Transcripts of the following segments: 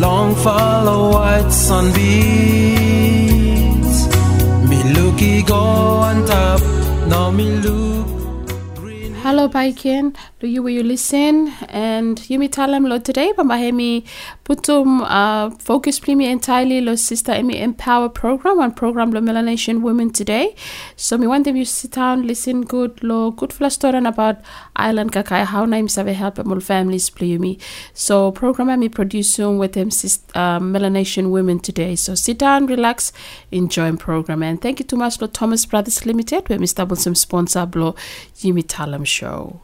Long follow white sunbeams. Me looky go on top. Now me look. Hello, Paikin. Do you will you listen? And Yumi Talem lo today, Pambahemi Putum uh, focus premier entirely lo sister Emi Empower program and program lo Melanesian women today. So me want them you sit down, listen good lo good for story about Island Kakai, how na save help mul families me. So program me producing with them sister uh, Melanesian women today. So sit down, relax, enjoy program. And thank you to much lo Thomas Brothers Limited, where Mr. Bulsum sponsor blo Yumi Talem show.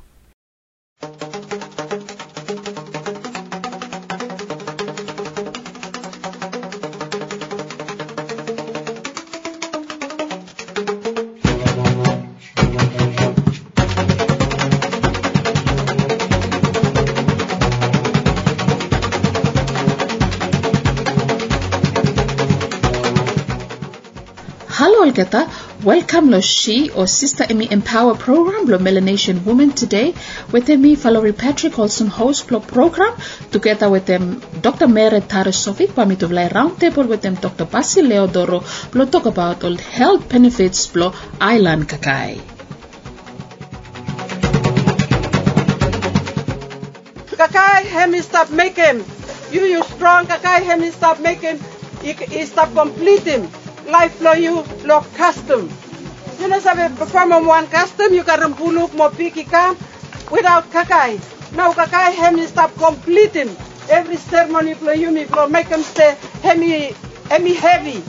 Olgeta. Welcome, lo she or Sister Emmy Empower program, lo Melanesian Woman today. With me, Valerie Patrick, also host lo program, together with them Dr. Mary Tarasovic, permit of like round table with them Dr. Basil Leodoro, lo talk about all health benefits lo island kakai. Kakai hemi stop making. You you strong kakai hemi stop making. He stop completing. Life lo you lo custom. You know sabe perform one custom you can puluk mo piki kam without kakai. Now kakai hemi stop completing. Every ceremony lo you me lo make him stay hemi hemi heavy.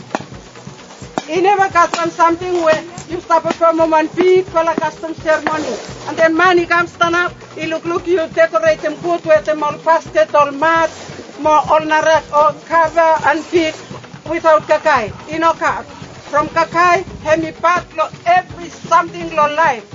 He never got on something where you stop perform one big for a custom ceremony. And then money comes stand up, he look look you decorate him good with them all basket, all mat, more all narak, all cover and feet without kakai. Cut. From kakai, hemi part lo every something lo life.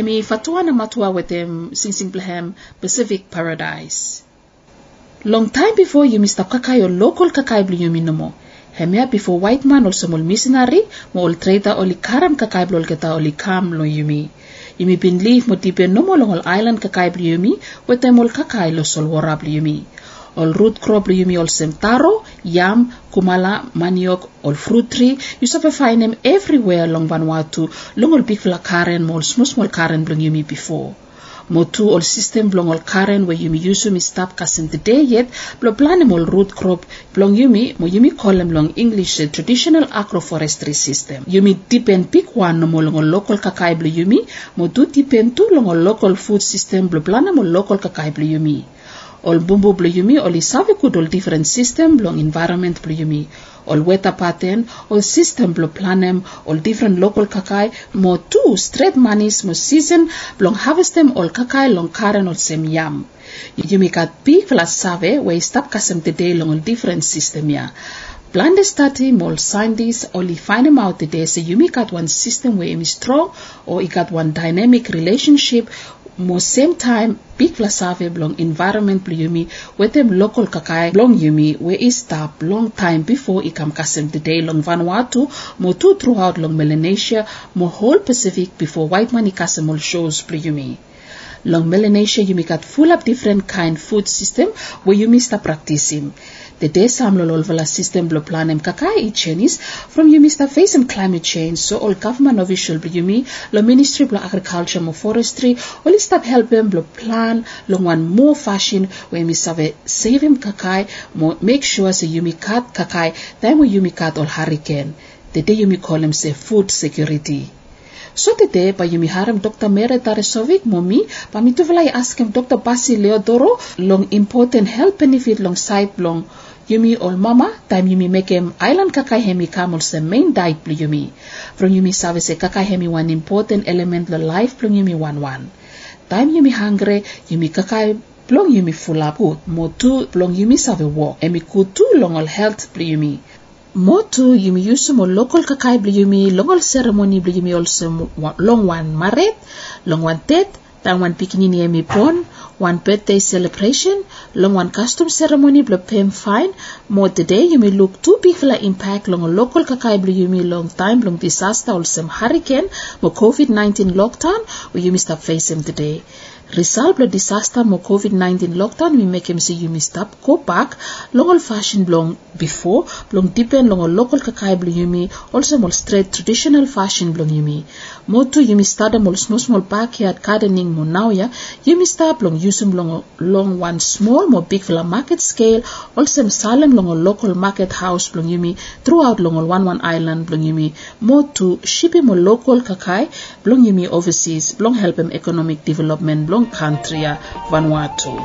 Yumi fatua na matua wetem sing simplehem Pacific Paradise. Long time before you stop kakai o local kakai bli yumi nomo. Hemia before white man also mol missionary mo ol trader oli karam kakai blol keta oli kam lo yumi. Yumi bin leave mo tipe nomo long ol island kakai bli yumi wetem ol kakai lo sol wara bli yumi. Ol root crop bli yumi ol sem taro, yam, kumala, maniok, ol fruit tree. You sabe find them everywhere along Vanuatu. Long ol big karen mo ol small small karen bli yumi before. Mo tu ol system blong ol karen where yumi yusu mi stop kasim the day yet blo plan ol root crop blong yumi mo yumi them long English eh, traditional agroforestry system. Yumi depend pick one mo long ol local kakai blo yumi mo tu depend tu long ol local food system blo plan ol local kakai blo yumi. Ol bumbu blo yumi ol isave kud ol different system blong environment blo yumi. Ol weather pattern, ol system blo planem, ol different local kakai, mo tu straight manis mo season blong harvest them ol kakai long karen ol sem yam. Yumi kat big fla save we stop kasem the day long ol different system ya. Blinde study mol scientists only find them out today so Yumi got one system where him is strong or he got one dynamic relationship same time big flasave blong environment blo yumi with them local kakai blong yumi where he stop long time before he come kasem the day long Vanuatu mo two throughout long Melanesia mo whole Pacific before white man he kasem all shows blo yumi. Long Melanesia yumi got full of different kind food system where yumi start practicing. The day sam lo lolvala system blo planem kakai chenis from yumi sta facing climate change so all government official yumi lo ministry blo agriculture mo forestry all stop help them blo plan lo one more fashion where mi save save him kakai mo make sure so yumi cut kakai time where yumi cut all hurricane. The day yumi call him say food security. So today, pa yumi haram Dr. Mere Taresovic momi, pa mi tuvalay ask him Dr. Basi Leodoro long important health benefit long side long yumi ol mama time yumi make him island kakai hemi kamol se main diet plu yumi. From yumi save se kakai hemi one important element lo life plong yumi one one. Time yumi hungry, yumi kakai plong yumi good. Mo tu plong yumi save walk. Emi long ol health plu yumi. Motu yumi yusu mo local kakai bli yumi longol ceremony bli yumi also long one maret, long one tet, dan one pikinini yumi pon, one birthday celebration, long one custom ceremony bli pem fine, mo today you may look two big fla impact long a local kakai you may long time long disaster also hurricane, mo COVID-19 lockdown, we yumi stop face him today. The disaster mo COVID-19 lockdown. We see you missed up go back. Long old fashioned long before. Long depend long old local kakai blong yumi. Also more straight traditional fashion blong yumi. Mo tu yumi start mo small small backyard gardening mo now ya yumi start long usum long long one small mo big for market scale. Also salem long a local market house blong yumi. Throughout long one one island blong yumi. Mo tu shipping mo local kakai blong yumi overseas. Blong help him economic development blong country ya Vanuatu.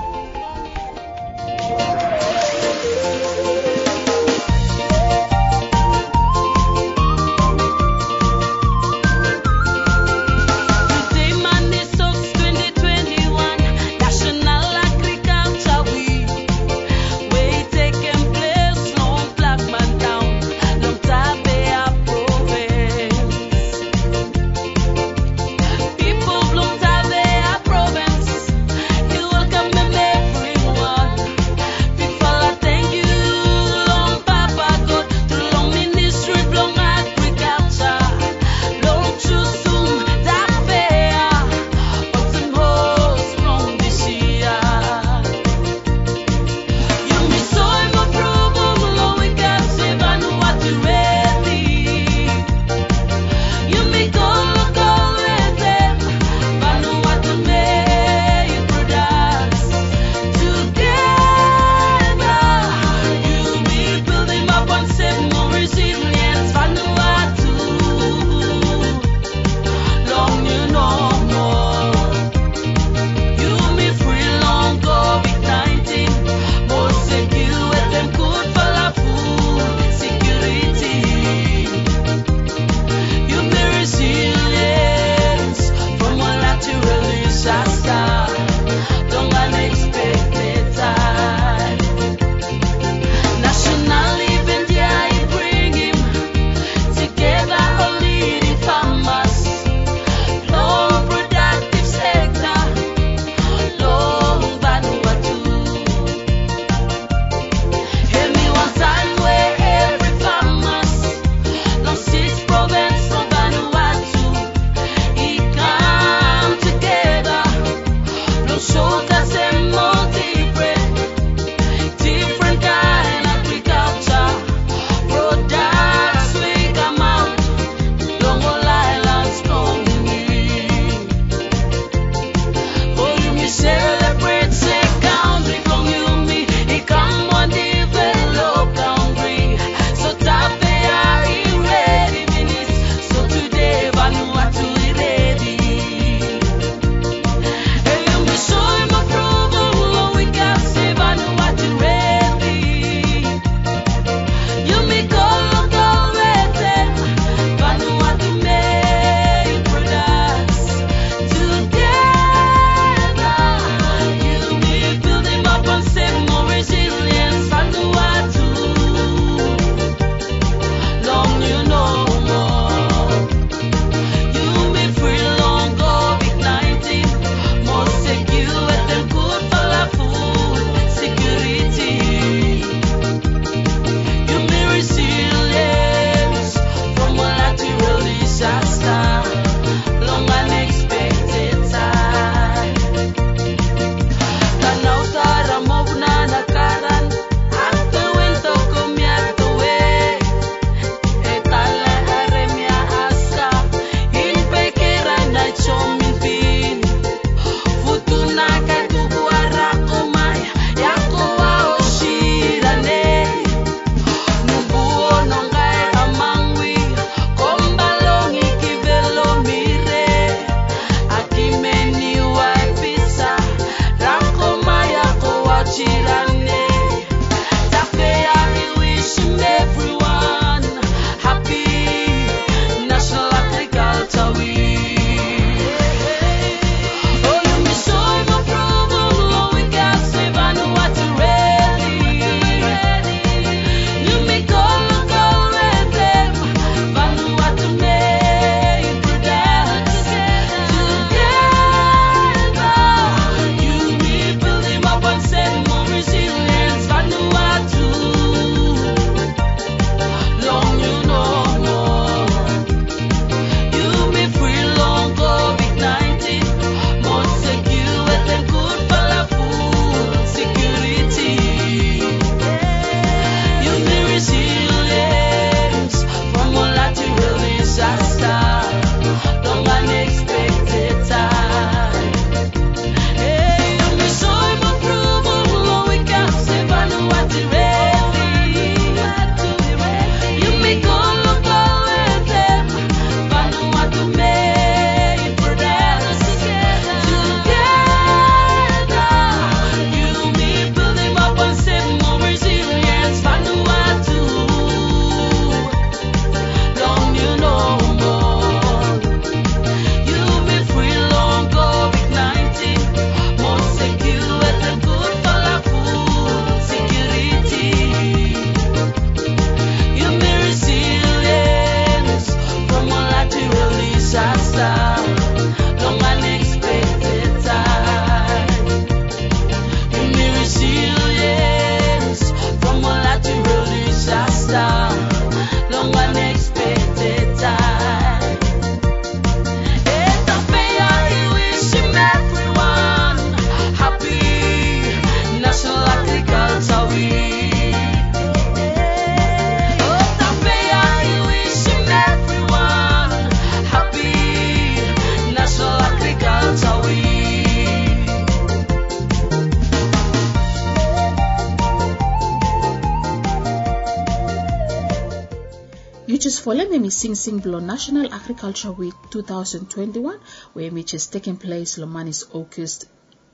Sing Sing Below National Agriculture Week 2021, where which is taking place Lomanis August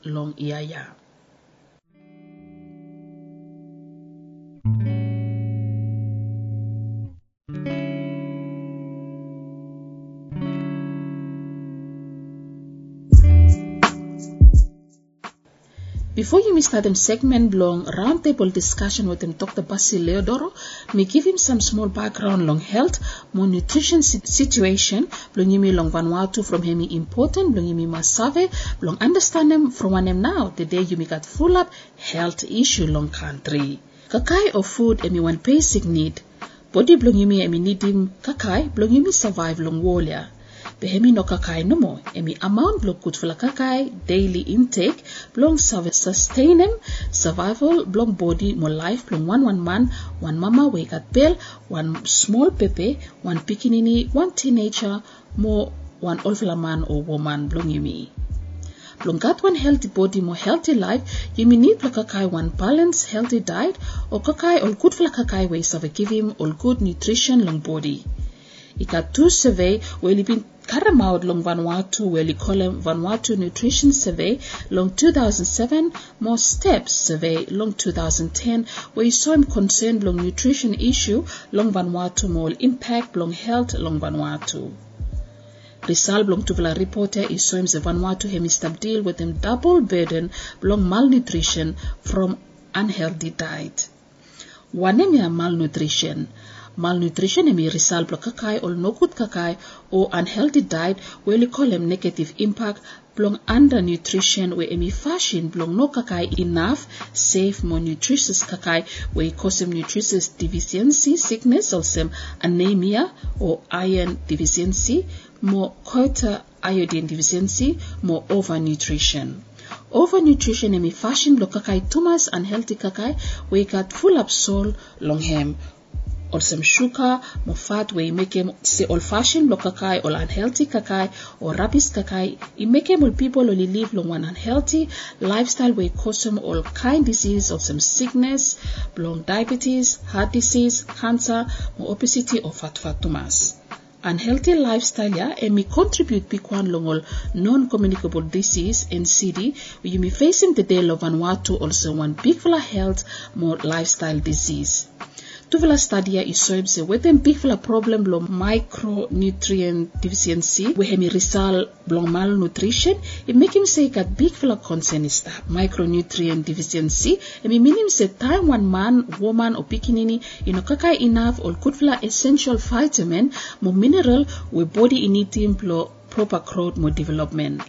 Long Iaya. Before you start them segment long roundtable discussion with him Dr. Basi Leodoro, me give him some small background long health, more nutrition si- situation, long yimi long Vanuatu from him important, long yimi masave, long understand them from one them now, the day you me got full up health issue long country. Kakai of food emi one basic need. Body blong yimi emi need him kakai, blong yimi survive long warrior. Behemi no kakai no mo. Emi amount blong good for la kakai daily intake blong sustain him survival blong body more life blong one one man one mama we got bill one small pepe one pikinini one teenager more one olfla man or woman blong yumi. Blong got one healthy body, more healthy life, you may need like kakai one balanced, healthy diet, or kakai all good for kakai ways of give him all good nutrition long body. I got two survey where he been carry out long Vanuatu him Vanuatu Nutrition Survey long 2007, more steps survey long 2010 where he saw him concerned long nutrition issue long Vanuatu more impact long health long Vanuatu. Rizal belong to the reporter is so the Vanuatu hemistab deal with him double burden belong malnutrition from unhealthy diet. Wanemia malnutrition. Malnutrition emi Rizal blo kakai or no good kakai or unhealthy diet where we call them negative impact belong undernutrition where emi fashion belong no kakai enough safe more nutritious kakai where cause him nutritious deficiency sickness also anemia or iron deficiency more quarter iodine deficiency, more overnutrition. Overnutrition emi fashion lo kakai tumas unhealthy kakai we got full up soul long hem. Or some sugar, more fat you make him say old fashioned lo kakai or unhealthy kakai or rubbish kakai. You make him all people only live long one unhealthy lifestyle where cause them all kind disease of some sickness, long diabetes, heart disease, cancer, more obesity or fat fat tumas unhealthy lifestyle ya and may contribute big one long longol non-communicable disease NCD where you may facing the day of Vanuatu also one big health more lifestyle disease. Tuvela study is so say with big fella problem lo micronutrient deficiency we hemi result blong malnutrition it make him say got big fella concern is that micronutrient deficiency. Mean time one man woman or pikinini you know kakai enough or good essential vitamin more mineral we body in it blow proper growth more development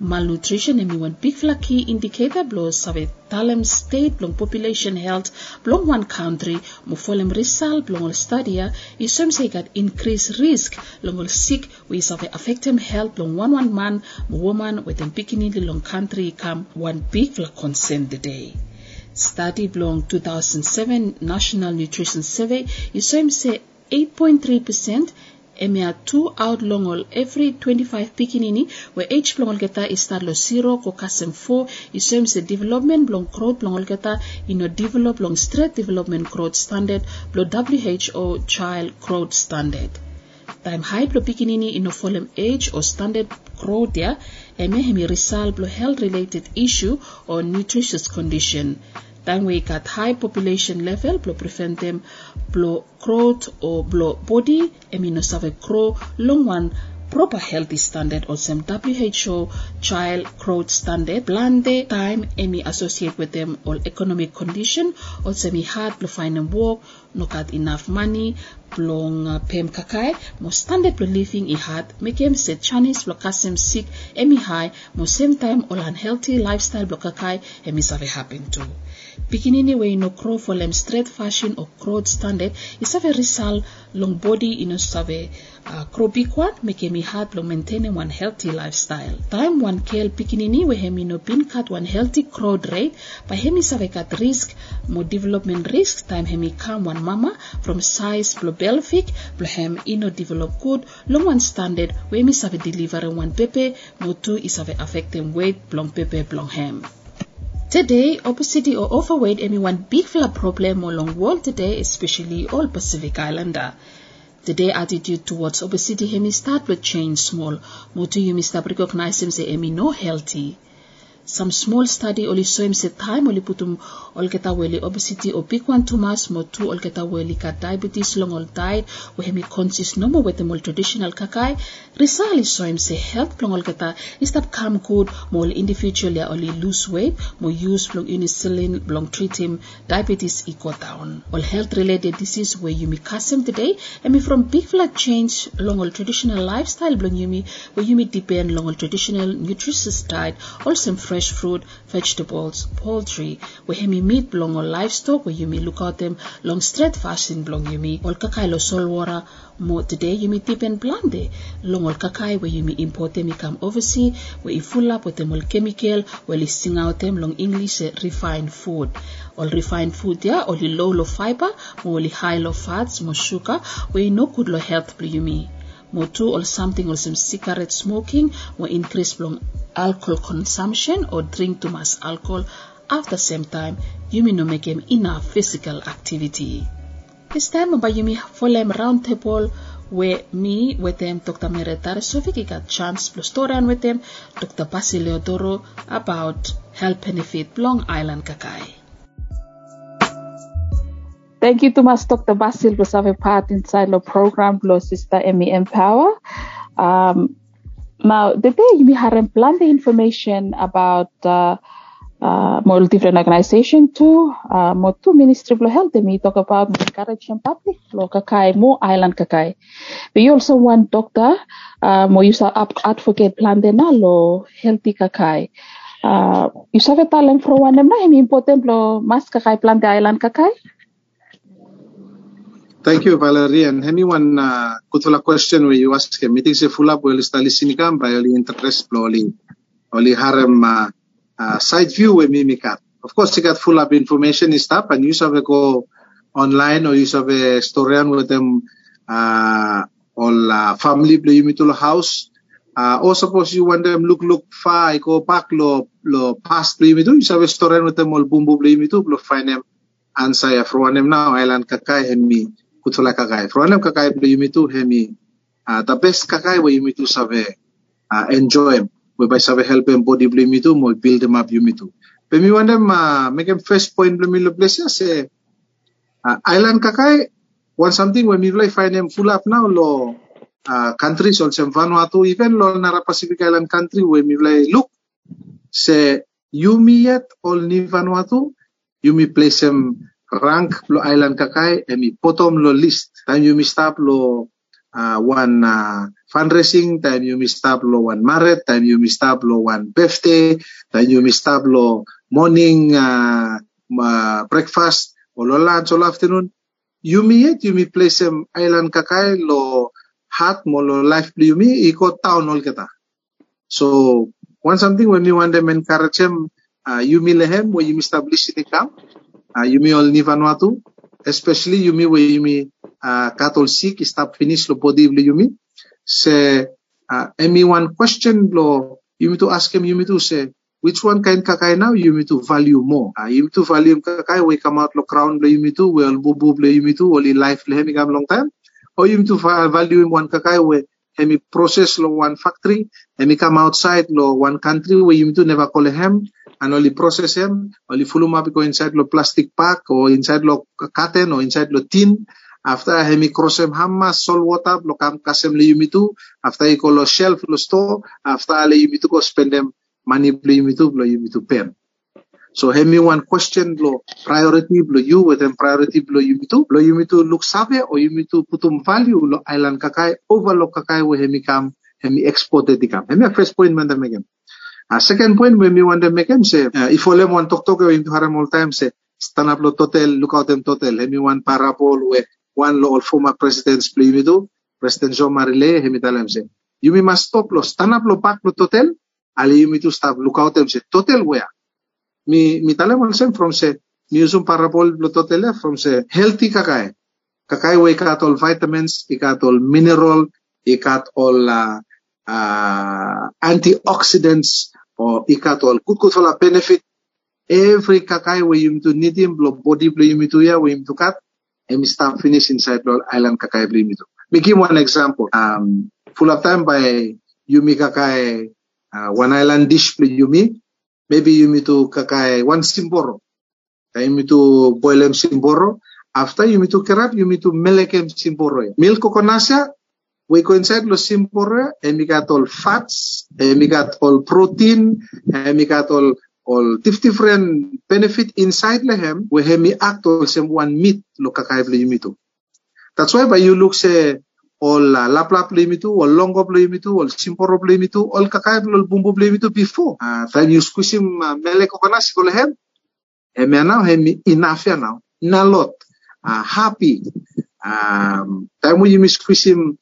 malnutrition and one big fla key indicator blows sabe talem state blong population health blong one country mo folem result blong all stadia is some say got increased risk long all sick we sabe affect him health blong one one man mo woman with them picking long country come one big fla concern the day. Study belong 2007 National Nutrition Survey, saw him say 8.3% emia two out longol every 25 pikinini we h blongol geta i start lo zero ko kasem 4 i saw se development blong growth blongol you know develop long straight development growth standard blo WHO child growth standard. Time high blo pikinini ino folem age or standard growth ya eme hemi result blo health related issue or nutritious condition time we got high population level blo prevent them blo growth or blo body save grow long one proper healthy standard or some WHO child growth standard blande time emi associate with them or economic condition or semi hard blo find them work no got enough money blong uh, pem kakai mo standard blo living i hard make him set Chinese blo kasem sick emi high mo same time all unhealthy lifestyle blo kakai emi save happen too Pikinini way no crow for them straight fashion or crowd standard is a result long body in a save uh, crow big one make me hard long maintaining one healthy lifestyle. Time one kel pikinini we hemi no bin cut one healthy crowd rate by hemi save cut risk more development risk time hemi come one mama from size blo belfic blo hem ino develop good long one standard we mi save deliver one pepe mo two is save affecting weight blong pepe blong hem. Today, obesity or overweight any one big fella problem along world today, especially all Pacific Islander. Today attitude towards obesity hemi start with change small. Motu yumi start recognize him say emi no healthy. Some small study oli show him say time oli putum ol keta weli obesity o big one too much mo tu ol keta weli ka diabetes long ol diet we hemi conscious no more with the more traditional kakai. Result show him say health long ol keta is that come good mo ol individually oli lose weight mo use long insulin long treat him diabetes equal down. All health related disease where you custom today and me from big flat change long all traditional lifestyle blong you me where you depend long all traditional nutritious diet also fresh fruit vegetables poultry. Where me meat belong all livestock where you me look at them long straight fasting belong you me all kakai lo sol water. Mo today you me depend blande long all kakai where you me import them come overseas where you full up with them all chemical where you sing out them long English eh, refined food. All refined food there, all low low fiber, more high low fats, more sugar, we no good low health blue two or something or some cigarette smoking, or increase long alcohol consumption or drink too much alcohol. After same time, you may no make him enough physical activity. This time for them round table where me with them Dr. Mere Tarasovic got chance plus story and with them Dr. Basil Leodoro about health benefit Long Island Kakai. Thank you to much, Dr. Basil, having part inside the program, Blow Sister Emmy Empower. Um, now, the day you had plenty information about uh, uh, more different organization too. Uh, more two Ministry of Health, me talk about encouraging public, lo kakai, more island kakai. We also want doctor, uh, more use up advocate plan de na lo healthy kakai. Uh, you sabe talent for one na hemi important lo mas kakai plan de island kakai. Thank you, Valerie. And anyone uh, good for a question where you ask a meeting se full up well sta listening kam by only interest only only harem uh, uh, side view we mimikat. Of course, you got full up information and stuff, and you have go online or you have a story on with them uh, all uh, family play you to the house. Uh, or suppose you want them look look far, go back lo lo past play you you have a story with them all boom boom play you lo find them answer from them now island kakai hemi kutula kakai from them kakai play you to hemi uh, the best kakai where you to save uh, enjoy. Them whereby save help them body play you to mo build them up you to but me want them uh, make them first point play me lo place ya say uh, island kakai want something when me like find them full up now lo uh, countries also Vanuatu even lo nara Pacific Island country where me like look say yumi yet all ni Vanuatu yumi place them rank lo island kakai emi potom lo list. Time yumi stop lo uh, one uh, fundraising time yumi stop lo one married time yumi stop lo one birthday time yumi stop lo morning uh, uh, breakfast o lo lunch o lo afternoon. Yumi yet yumi place them island kakai lo hat mo lo life yumi iko town ol kita so one something when we want them encourage them uh, yumi lehem where yumi establish in camp uh, yumi all ni Vanuatu? Especially yumi where yumi uh, cattle sick stop finish lo body bli yumi se uh, emi one question lo yumi to ask him yumi to say which one kind kakai now? Yumi to value more. Uh, yumi to value kakai we come out lo crown lo yumi to well bubu lo yumi to only life le hemi long time. Or yumi to value one kakai we hemi process lo one factory hemi come outside lo one country where yumi to never call him and only process him only full up go inside lo plastic pack or inside lo carton or inside lo tin? After hemi cross him hamma salt water lo kam kasem le yumi to after call lo shelf lo store after le yumi to go spend them money lo yumi to lo yumi to pen. So hemi one question lo priority lo you with them priority lo yumi to lo yumi to look sabe or yumi to putum value lo island kakai over lo kakai we hemi kam hemi export it kam hemi first point man da a second point when we want to make him say uh, if ole one talk talk into haram all time say stand up lo total look out them total. Hemi one parable we one lo all former presidents play me do president Jean Marie hemi talam say you me must stop lo stand up lo back lo total. Ali you me to stop look out them say total where? Mi mi talam also from say mi usum parable lo total from say healthy kakai kakai we got all vitamins it got all mineral it got all uh, uh, antioxidants or good good for la benefit every kakai we you to need him lo body play you to ya we to cut and start finish inside lo island kakai play you to one example. Um, full of time by Yumi Kakai, uh, one island dish play Yumi. Maybe Yumi to Kakai one simboro. Yumi to boil em simboro. After Yumi to kerap, Yumi to melek em simboro. Milk coconasya, we go inside lo we got all fats, we got all protein, we got all all dif- different benefit inside lehem, we have me act all same one meat lo kakai play Yumi to. That's why by you look say all uh, laplap limitu, all longo limitu, all simporo limitu, all kakay all bumbu limitu before. Uh, time you squeeze him uh, mele kokonas ko lehem. Eme now hemi enough ya now. Na lot. Uh, happy. Um, time when you squeeze him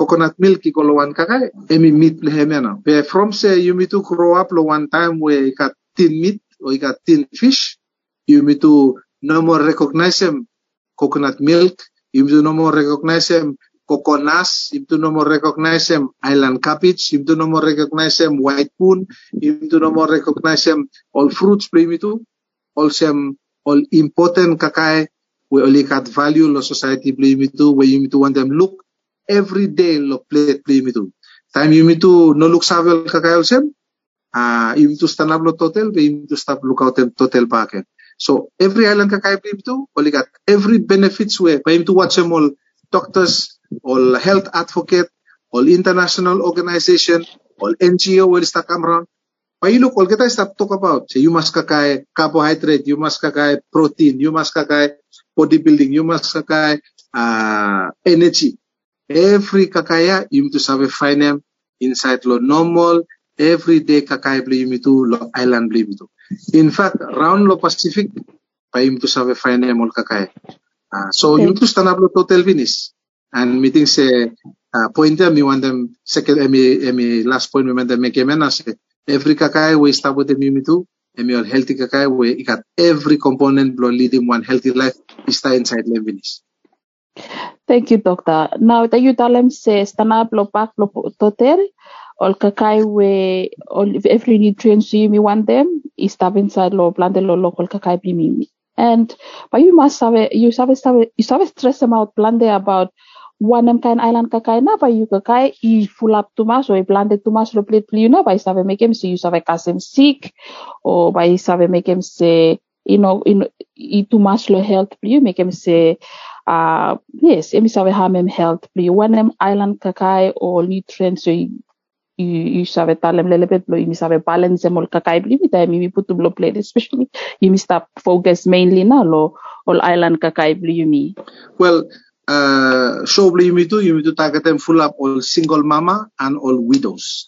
coconut milk ko lo one kakay, emi meat lehem ya now. From say you me to grow up lo one time you got tin meat or got tin fish, you me to no more recognize him coconut milk, you do no more recognize him coconuts, you do no more recognize him island cabbage, you do no more recognize him white poon, you do no more recognize him all fruits play me too, all some all important kakai, we only got value lo society play me too, where you me to want them look every day lo plate play me too. Time you me to no look savel kakai also, uh, you me to stand up lo total, we you me to stop look out them total packet. So every island kakai play me too, only got every benefits way, for him to watch them all doctors, all health advocate, all international organization, all NGO will start come around. But you look, all kita stop talk about. So you must kakai carbohydrate, you must kakai protein, you must kakai bodybuilding, you must kakai uh, energy. Every kakaya, to have a find them inside lo normal, everyday kakai bli need to lo island bli to. In fact, around lo Pacific, pa need to find them all kakai. Uh, so need to stand up lo total finish. And meeting say uh, point want them second emi emi last point we want them make a say every kakai we start with them you too. Emi all healthy kakai we got every component blow leading one healthy life is inside finish. Thank you, doctor. Now, the you tell them say stanap lo pak lo totel, all kakai we all every nutrients you want them is step inside lo blande lo local kakai be me. And but you must have you have a, you have stress about blande about one em kain island kakai na ba you kakai i full up too much or i blande too much lo plate you know by save make him say you save kasem sick or by save make him say you know in i too much lo health you make him say yes emi save harm him health you one em island kakai or nutrients so you you save talem lele bit lo you save balance em ol kakai mi time mi put lo plate especially you stop focus mainly na lo all island kakai bli you me Well, uh, shortly you need to you need to target them full up all single mama and all widows.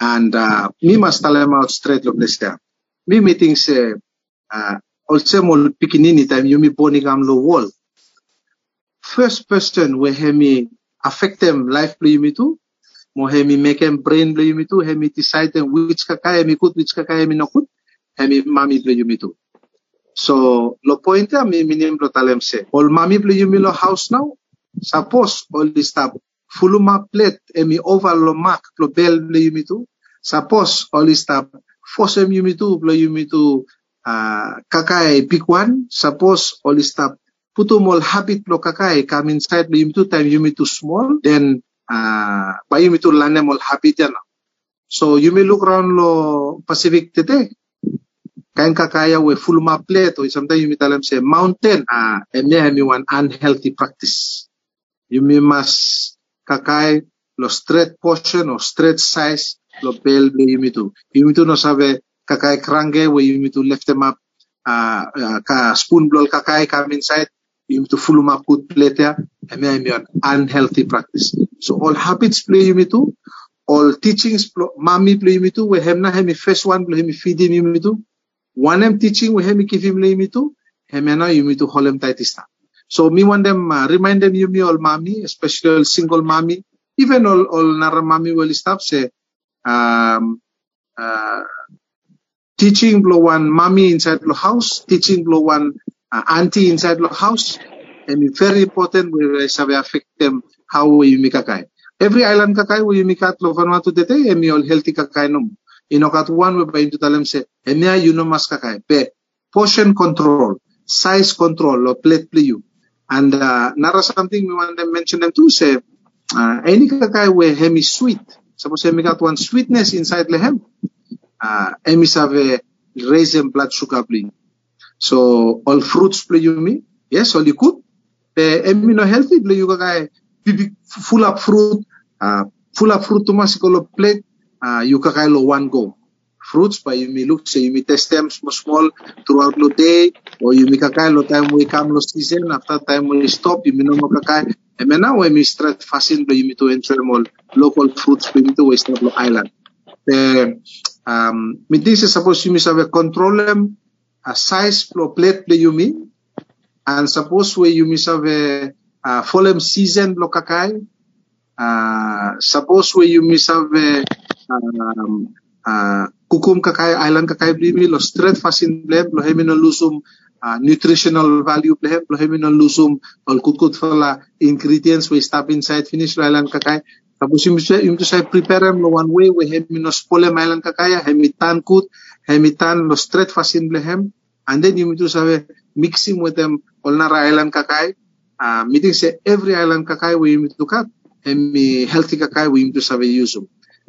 And uh, me must tell them out straight look this there. Me meeting say uh, also more pikinini time you me boning am low wall. First person where he me affect them life play me too. Mo he me make them brain play me too. He me decide them which kakaya me good, which kakaya me no good. He me mommy play me too. So, lo point ya mi minim lo talem se. Ol mami ple yumi lo house now. Suppose all this stuff fuluma plate emi over lo mak lo bel ple yumi tu. Suppose all this stuff fosem yumi tu ple yumi tu uh, kakai big one. Suppose all this stuff putum all habit lo kakai come inside ple yumi tu time yumi tu small. Then uh, ba yumi tu lanem all habit ya na. So you may look around lo Pacific today. kain kakaya we full ma plate or sometimes you may tell them say mountain ah and may have one unhealthy practice you may must kakai lo straight portion or straight size lo bel be you may do you may do no sabe kakai krange where you may to lift them up uh, uh, ka spoon blow kakai come inside you may to full ma put plate there and have one unhealthy practice. So all habits play you do all teachings mami play you do we have na me first one play me feeding you may do one em teaching we have me give him lay me to him na you me to holem taitista so me want them uh, remind them you me all mommy especially all single mommy. Even all all nara mommy will stop say um uh teaching blow one mommy inside the house teaching blow one auntie inside the house and it's very important we affect them how we make kakai every island kakai we make at lo Vanuatu dete emi all healthy kakai no inokat one we bayin to talem se emia you know mas kakai pe portion control size control lo plate play you and uh, nara something we want to mention them too say uh, any kakai where hemi sweet. Suppose hemi got one sweetness inside lehem. Uh, hemi have raise them blood sugar bleed. So all fruits play you me. Yes, all you could. The hemi no healthy play you bibi full up fruit. Uh, full up fruit to masikolo plate. Uh, you kakai lo one go. Fruits pa you may look say you may test them small small throughout the day or you may kakai lo time we come lo season after time we stop you may no mo kakai and now we may start fasin lo you may to enjoy more local fruits we may to waste island. The um meeting say suppose you may have a control them a size plate play you may and suppose we you a uh, follow season lo kakai uh, suppose we you a um, uh, kukum kakai island kakai blimi lo strength fasin blem lo hemi no lusum uh, nutritional value blem lo hemi no lusum ol kukut fala ingredients we stop inside finish lo island kakai. Tapos yung yung to say prepare lo one way we hemi no spole island kakai hemi tan kut hemi tan lo straight fasin blem and then you to mixing with them all nara island kakai uh, meeting say every island kakai we need to cut hemi healthy kakai we need to use them.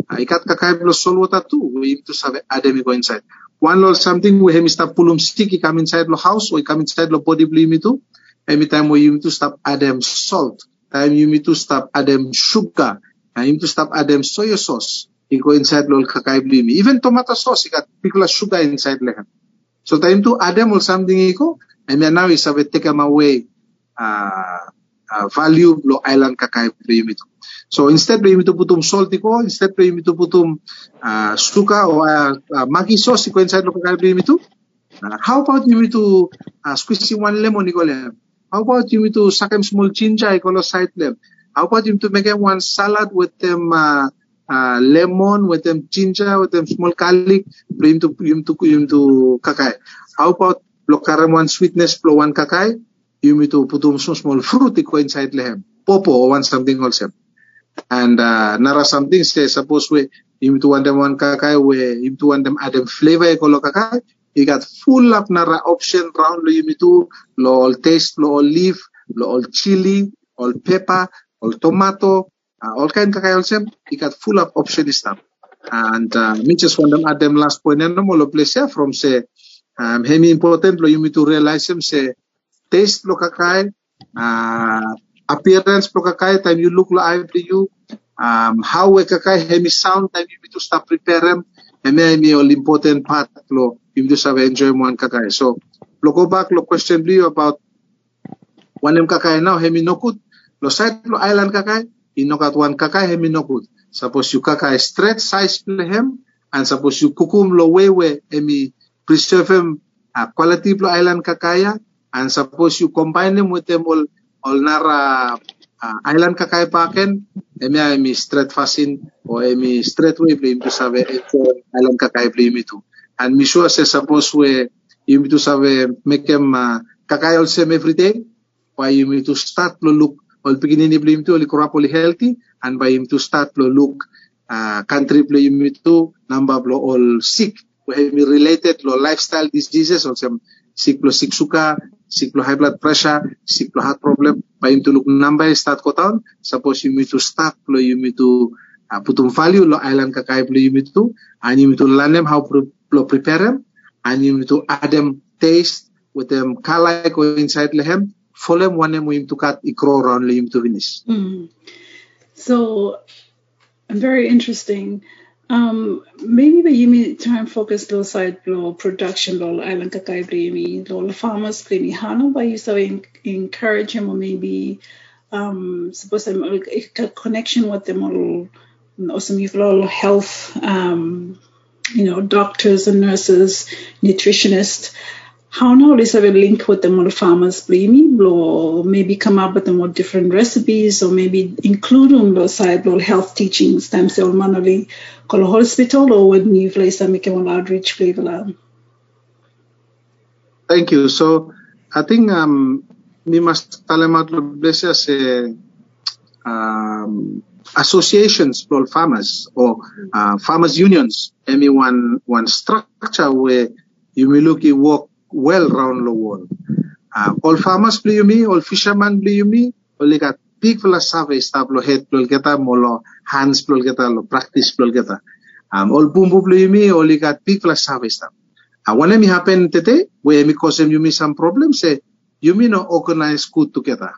Uh, ikat kakai lo sol water too we need to say ademi go inside. One or something we hemi stop pulum stick he come inside lo house we come inside lo body blimi too every time we need to stop adem salt time you need to stop adem sugar and you need to stop adem soy sauce go inside lo kakai blimi even tomato sauce got pickle sugar inside lehem so time to adem or something iko and then now is have take away uh, uh, value lo island kakai blimi too So instead lo yumi to putum salt ko, instead lo yumi to putum uh, suka o uh, uh, Maggi sauce ko inside lo kakaiba yumi to. Uh, how about yumi to uh, squeezing one lemon ko lem? How about yumi to sakem small ginger ko lo side lem? How about yumi to make one salad with them uh, uh, lemon, with them ginger, with them small garlic, yumi to yumi to yumi to kakai. How about lo karam one sweetness lo one kakai, yumi to putum some small fruit ko inside lehem. Popo or one something also and uh, nara something say suppose we him to want them one kakai we him to want them add them flavor ko lo kakai he got full of nara option round lo him to lo all taste lo all leaf lo all chili all pepper all tomato all kind kakai also he got full of option stuff. And uh, me just want them add them last point. And no lo place from say um hemi important lo him to realize him say taste lo kakai uh, appearance pro kakai time you look like you. Um how we kakai hemi sound time you need to stop prepare them. And the all important part lo you to have enjoy one kakai. So lo go back lo question you about one em kakai. Now hemi nokut lo side lo island kakai inokat one kakai hemi nokut suppose you kakai straight size hem and suppose you kukum lo way we hemi preserve him uh, quality lo island kakaya and suppose you combine them with them all all nara uh, island kakai paken emi emi straight fasin o emi straight way to save ito island kakai blame itu and mi sure say suppose we to save make them uh, kakai also every day why to start lo look all beginning ni blame to all crop all healthy and by him to start lo look uh, country blame to number lo all sick we related lo lifestyle diseases also sick lo sick suka sick lo high blood pressure, sick lo heart problem, pa yung tulog number start ko taon, suppose you to start lo to uh, putum value lo island kakay lo to, and learn them how to lo prepare them, and add them taste with them kalay ko inside lehem, ikro round lo yung to. Mm. So, very interesting. Um, maybe the yimi time focus lo side lo production lo island kakai blimi lo farmers blimi hano by you so en- encourage him or maybe um suppose I'm a connection with them or or some lo health um you know doctors and nurses nutritionists how now let's have a link with the more farmers blimi or maybe come up with more different recipes or maybe include on the side or health teachings stem cell manually call hospital or when you place some make more outreach flavor Thank you. So I think um, we must talamat lo blesa se um, associations for farmers or uh, farmers unions. Any one one structure where you may look you work well round the world. Uh, all farmers you me, all fishermen you me, all they got big fella survey stop lo head plol kita mo lo hands plol kita lo practice plol kita. Um, ol bumbu plo yumi oli got big fella survey stop. Uh, when mi happen tete, we mi cause yumi some problems, say yumi no organize good together.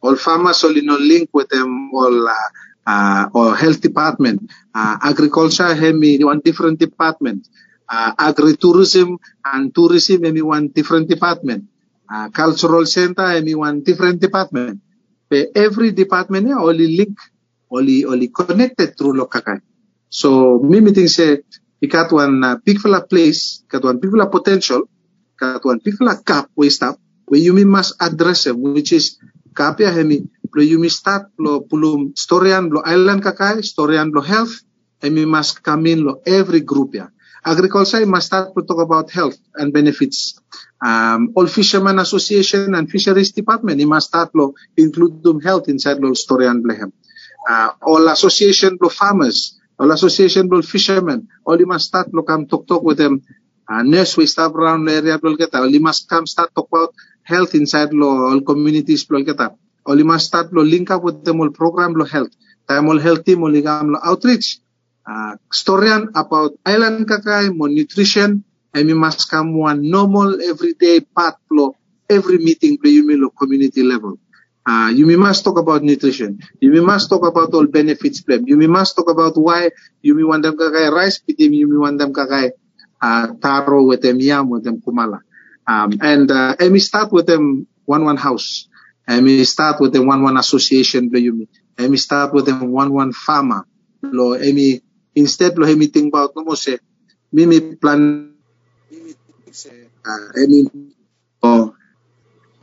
All farmers only no link with them all uh, uh, or health department. Uh, agriculture hemi one different department. Uh, agri-tourism and tourism hemi one different department. Uh, cultural center hemi one different department. But every department here only link, only only connected through lokakai. So me meeting say ikat one uh, big fella place, kat one big fella potential, kat one big fella gap we stop, where you must address them, which is kapia hemi lo yumi start lo pulum storian lo island kakai storian lo health hemi must come in lo every group ya agriculture must start to talk about health and benefits. Um, all fishermen association and fisheries department he must start to include them health inside lo storian blehem. Uh, all association lo farmers all association lo fishermen all you must start to come talk talk with them. Uh, nurse we start around the area lo kita all you must come start talk about health inside all communities lo kita all you must start lo link up with them all program lo health. Time all health team all outreach uh, about island kakai mo nutrition and we must come one normal everyday part lo every meeting lo you community level uh, you must talk about nutrition. You must talk about all benefits plan. You must talk about why you want them kakai rice, you want them kakai uh, taro with them yam with them kumala. Um, and uh, and we start with them one one house. And we start with the one one association. And we start with them one one farmer. Lo emi instead lo emi think about no mo say mimi plan mimi say uh, emi oh,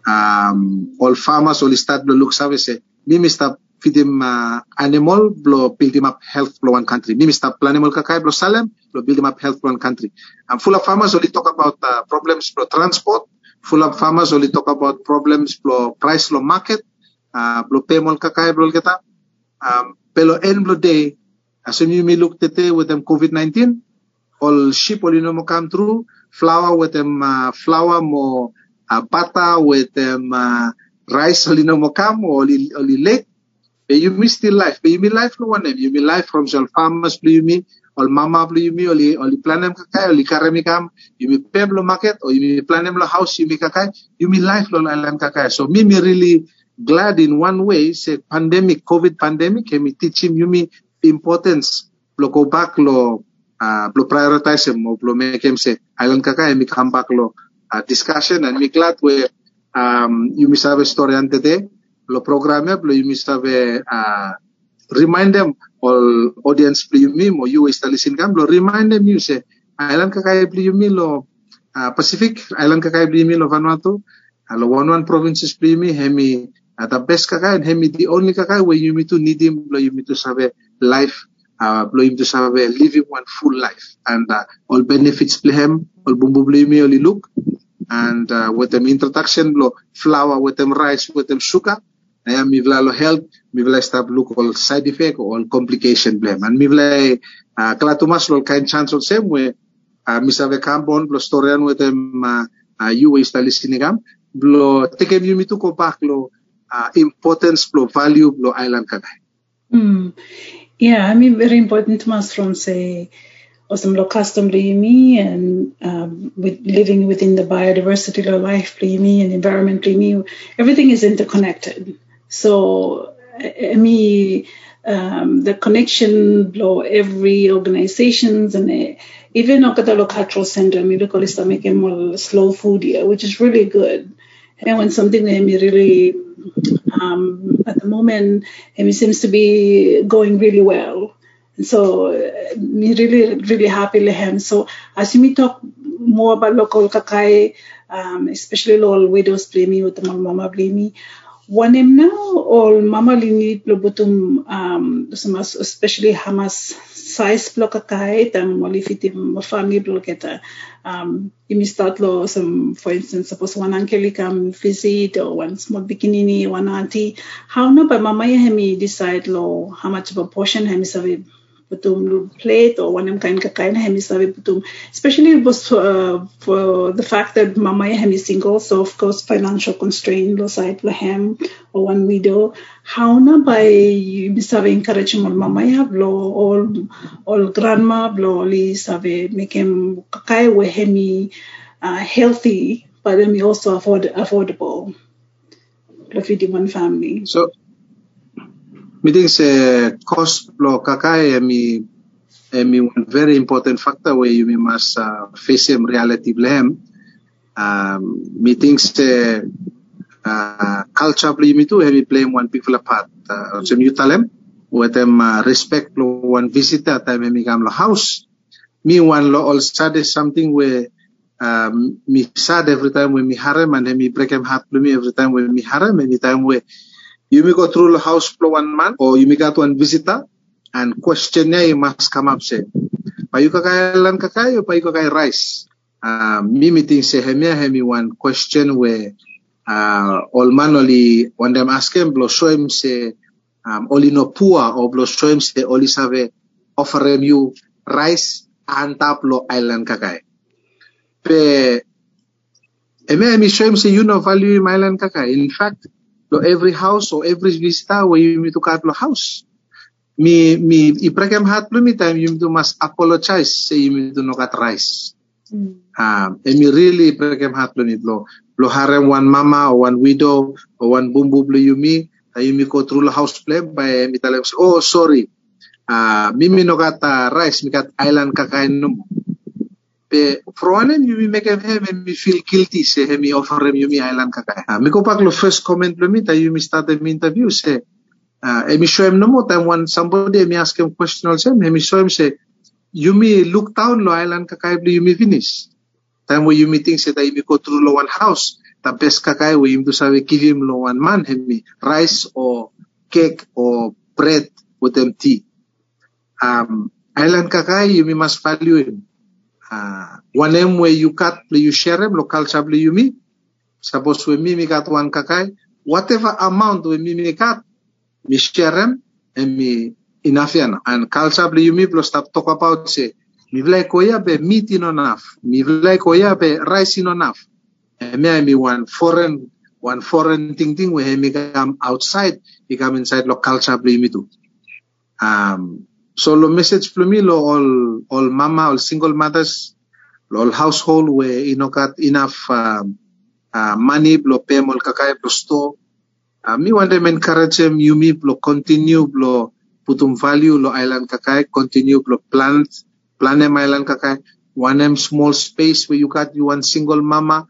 um, all farmers all start lo look sabe say mimi start feed them uh, animal blow build them up health blow one country. Mimi start plan animal kakai blow salem blow build them up health blow one country. And full of farmers only talk about uh, problems blow transport. Full of farmers only talk about problems blow price blow market. Uh, blow payment kakai blow kita um, pero end blow day as you may look tete with them covid-19 all sheep all you know come through flour with them uh, flour mo uh, butter with them uh, rice all you know come only only late But you miss still life. But you mean life no one You mean life from your farmers blue you mean or mama blue you mean or or planem kakai or karemi kam you mean peblo market or you mean planem lo house you mean kakai you mean life lo island kakai. So me me really glad in one way say pandemic COVID pandemic can me teach him you mean importance lo go back lo uh, lo prioritize or lo make him say island kakai me come back lo uh, discussion and me glad we um, you miss have a story today lo programe lo you must have uh, remind them all audience play me mo you is listen kam lo remind them you say island kakay play me lo uh, Pacific island kakay play me lo Vanuatu lo one one provinces play me hemi uh, the best kakay and hemi the only kakay where you need to need him lo you need to a life uh, to have a living one full life and uh, all benefits play him all bumbu me only look and uh, with them introduction lo flour with them rice with them sugar Ayan, mi vla lo health, mi vla stop look all side effect all complication blame. And mi vla uh, kala tumas lo kain chance of same way, uh, mi save kambon blo storyan with them uh, uh, you is tali sinigam, blo teke mi tu ko back lo uh, importance blo value blo island kagay. Mm. Yeah, I mean, very important to us from say, custom me and um, with living within the biodiversity of life me and environment me, everything is interconnected. So, I I mean, um, the connection blow every organizations and uh, even Okatalo Cultural Center, mean, look more slow food here, which is really good. And when something I mean, really um, at the moment it seems to be going really well. So uh, me really really happy lehem. So as me talk more about local kakai, um, especially local widows blame with the mama blame blobutum um sumas especially hamas size blo kakai tam molifitim family blo keta um imi start lo some for instance suppose one uncle come visit or one small bikinini one auntie how no but mama ya hemi decide lo how much of a portion hemi betum plate or one kind kakai na hemi especially was uh, for the fact that mama ya hemi single so of course financial constraint lo side lo hem or one widow. How na by sabi encourage mo mama ya blo all all grandma blo li sabi make him kakai we hemi uh, healthy but then we also afford affordable. Lo one family. So, meeting say cost lo kakai emi emi one very important factor where you must uh, face him reality blame. Um, meeting say uh, culture play me too hemi play one people apart Uh, tell them with them uh, respect lo one visitor time emi kam lo house. Me one lo all is something where um, me sad every time when me harem and then me break him heart me every time when me harem anytime where you may go through the house for one month or you may got one visitor and questionnaire you must come up say payu kakay lan kakay o payu kakay rice? Uh, me meeting say hemi hemi one question where uh, all man only when them ask him blow show him say um, only no poor or blow show him say only save offer him you rice and tap lo island kakay pe eme emi show him say you no value in island kakay in fact lo every house or every visitor where you meet to kat lo house. Mi mi iprekem hat lo mi time you to must apologize say you meet to no kat rice. Um emi really iprekem hat lo mi lo lo harem one mama or one widow or one bumbu lo you mi tayo mi ko through house plan by mi talem oh sorry. Uh, mimi no kat uh, rice mi kat island kakain no mo Pe for one you mi make him him me feel guilty say him me offer him you me island kakay. Uh, mi ko pak lo first comment lo mi tayo mi start him interview say uh, emi show him no mo time when somebody me ask him question also him show him say you me look down lo island kakay bli you me finish. Time where you meeting say tayo mi go through lo one house the best kakay where you to sabi give him lo one man him me rice or cake or bread with them tea. Um, island kakay you me must value him. Wanem we you cut le you share em lo culture le you mi suppose we mi mi kat one kakai whatever amount we mi mi kat mi share em and mi yan and culture le you mi plus start talk about say mi vlai koya be meat in enough mi vlai koya be rice in enough. And me mi one foreign one foreign thing thing we mi come outside we come inside lo culture le you mi too. Um, so lo message for me lo all all mama all single mothers lo all household where inokat enough um, uh, money lo pay mol kakay lo store. Uh, me want them encourage them you me lo continue lo putum value lo island kakay continue lo plant plan them island kakay one them small space where you got you one single mama.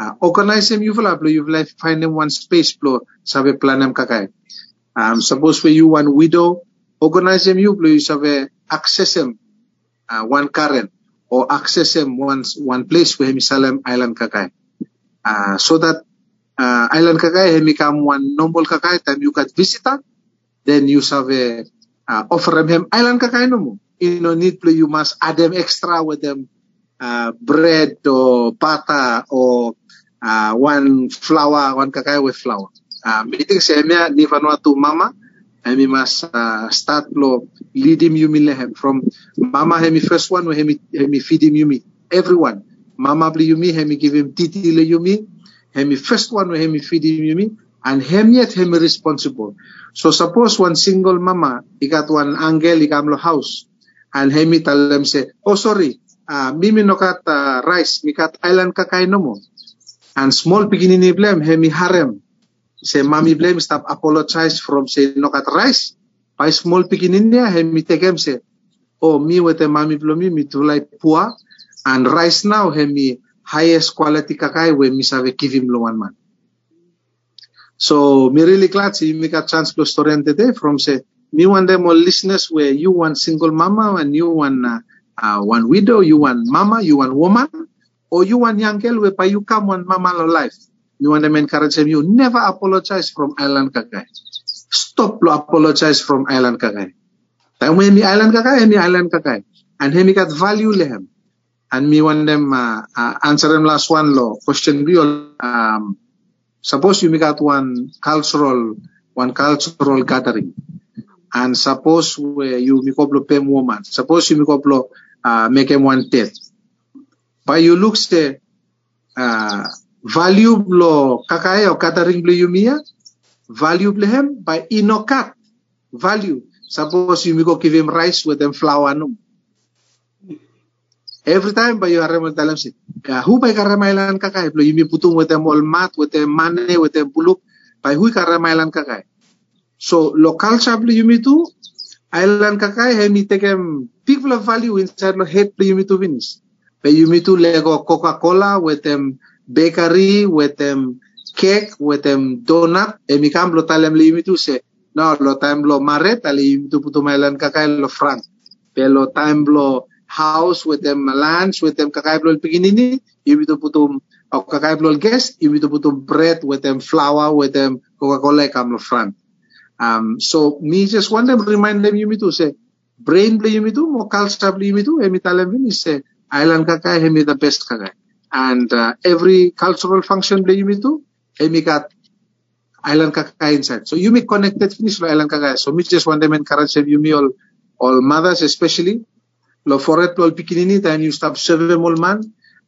Uh, organize them you lo you like find them one space lo sabe plan them kakay um, suppose where you one widow organize them you have a access them uh, one current or access them one one place where Salem Island Kakai. Uh, so that uh, Island Kakai he become one normal Kakai time you got visitor, then you have a uh, offer them Island Kakai no. You know need play you must add them extra with them uh, bread or pata or uh, one flour, one kakai with flour. Uh, meeting sa emya ni Vanuatu mama, hemi mas uh, start lo lead him yumi lehem from mama hemi first one we hemi hemi feed him yumi everyone mama bli yumi hemi give him titi le yumi hemi first one we hemi feed him yumi and him yet hemi responsible. So suppose one single mama got one angel he lo house and hemi tell them say oh sorry uh, mimi no kat uh, rice mi kat island kakay no mo and small beginning blame hemi harem say mommy blame stop apologize from say no kat rice. By small beginning niya he mi tegem say oh me with the mommy blame mi tulay poor. And rice now he mi highest quality kakay we mi sabe give him one man. So me really glad see me got chance to story today from say me one them all listeners where you one single mama and you one uh, uh, one widow you one mama you one woman or you one young girl where you come one mama life you want them encourage them you never apologize from island kakay stop lo apologize from island kakay time when the island and the island kakay and him got value lehem and me want them uh, uh, answer them last one lo question real um suppose you got one cultural one cultural gathering. And suppose where you mikoplo pem woman. Suppose you mikoplo uh, make him one death. But you look say uh, value lo kakae o kataring blo yumia value blehem by inokat value. Suppose you go give him rice with them flour no. Every time by you harem talam si ah, who by karamailan kakae? Blo yumi putung with them all mat with them money with them buluk by who karamailan kakae? So local blo yumi tu island kakae hemi tekem people of value inside lo head blo yumi tu finish. By yumi tu lego coca-cola with them bakery with them cake with them donut. Emi kam lo talem li yumi tu se. No lo time lo maret ali yumi tu putu mailan kakae lo front pero time lo house with them lunch with them kakae lo piginini yumi tu putum o kakae lo guest yumi tu putum bread with them flour with them coca-cola kam lo front um so me just want them remind them yumi tu say brain blo yumi tu mo culture blo yumi tu emi talem finish say island kakae hemi the best kakae and uh, every cultural function blo yumi tu emi got island kakae inside. So you make connected finish lo island kakae. So me just want them encourage them, you me all all mothers especially. Lo foret lo pikinini time you stop serving all man.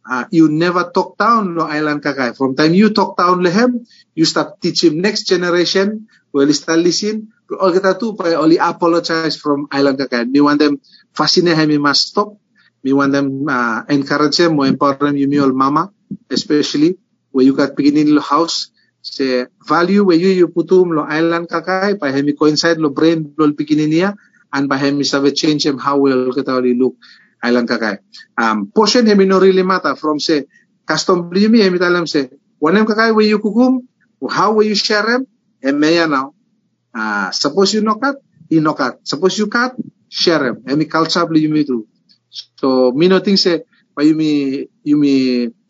Uh, you never talk down lo island kakae. From time you talk down lehem, you start teach him next generation. Well, start listen. All kita tu pa only apologize from island kakae. Me want them fascinate him, must stop. Me want them uh, encourage them, more empower them, you me all mama, especially where you got beginning lo house. Se value where you you putum lo island kakai pa hemi coincide lo brain lo pikininia and pa hemi save change him how will kita oli look island kakai. Um portion hemi no really matter from say custom blimi hemi talam say wanem kakai where you kukum how will you share him? Emeya now uh, suppose you no cut you no cut suppose you cut share him. Hemi culture blimi tu so me no think say pa you me you me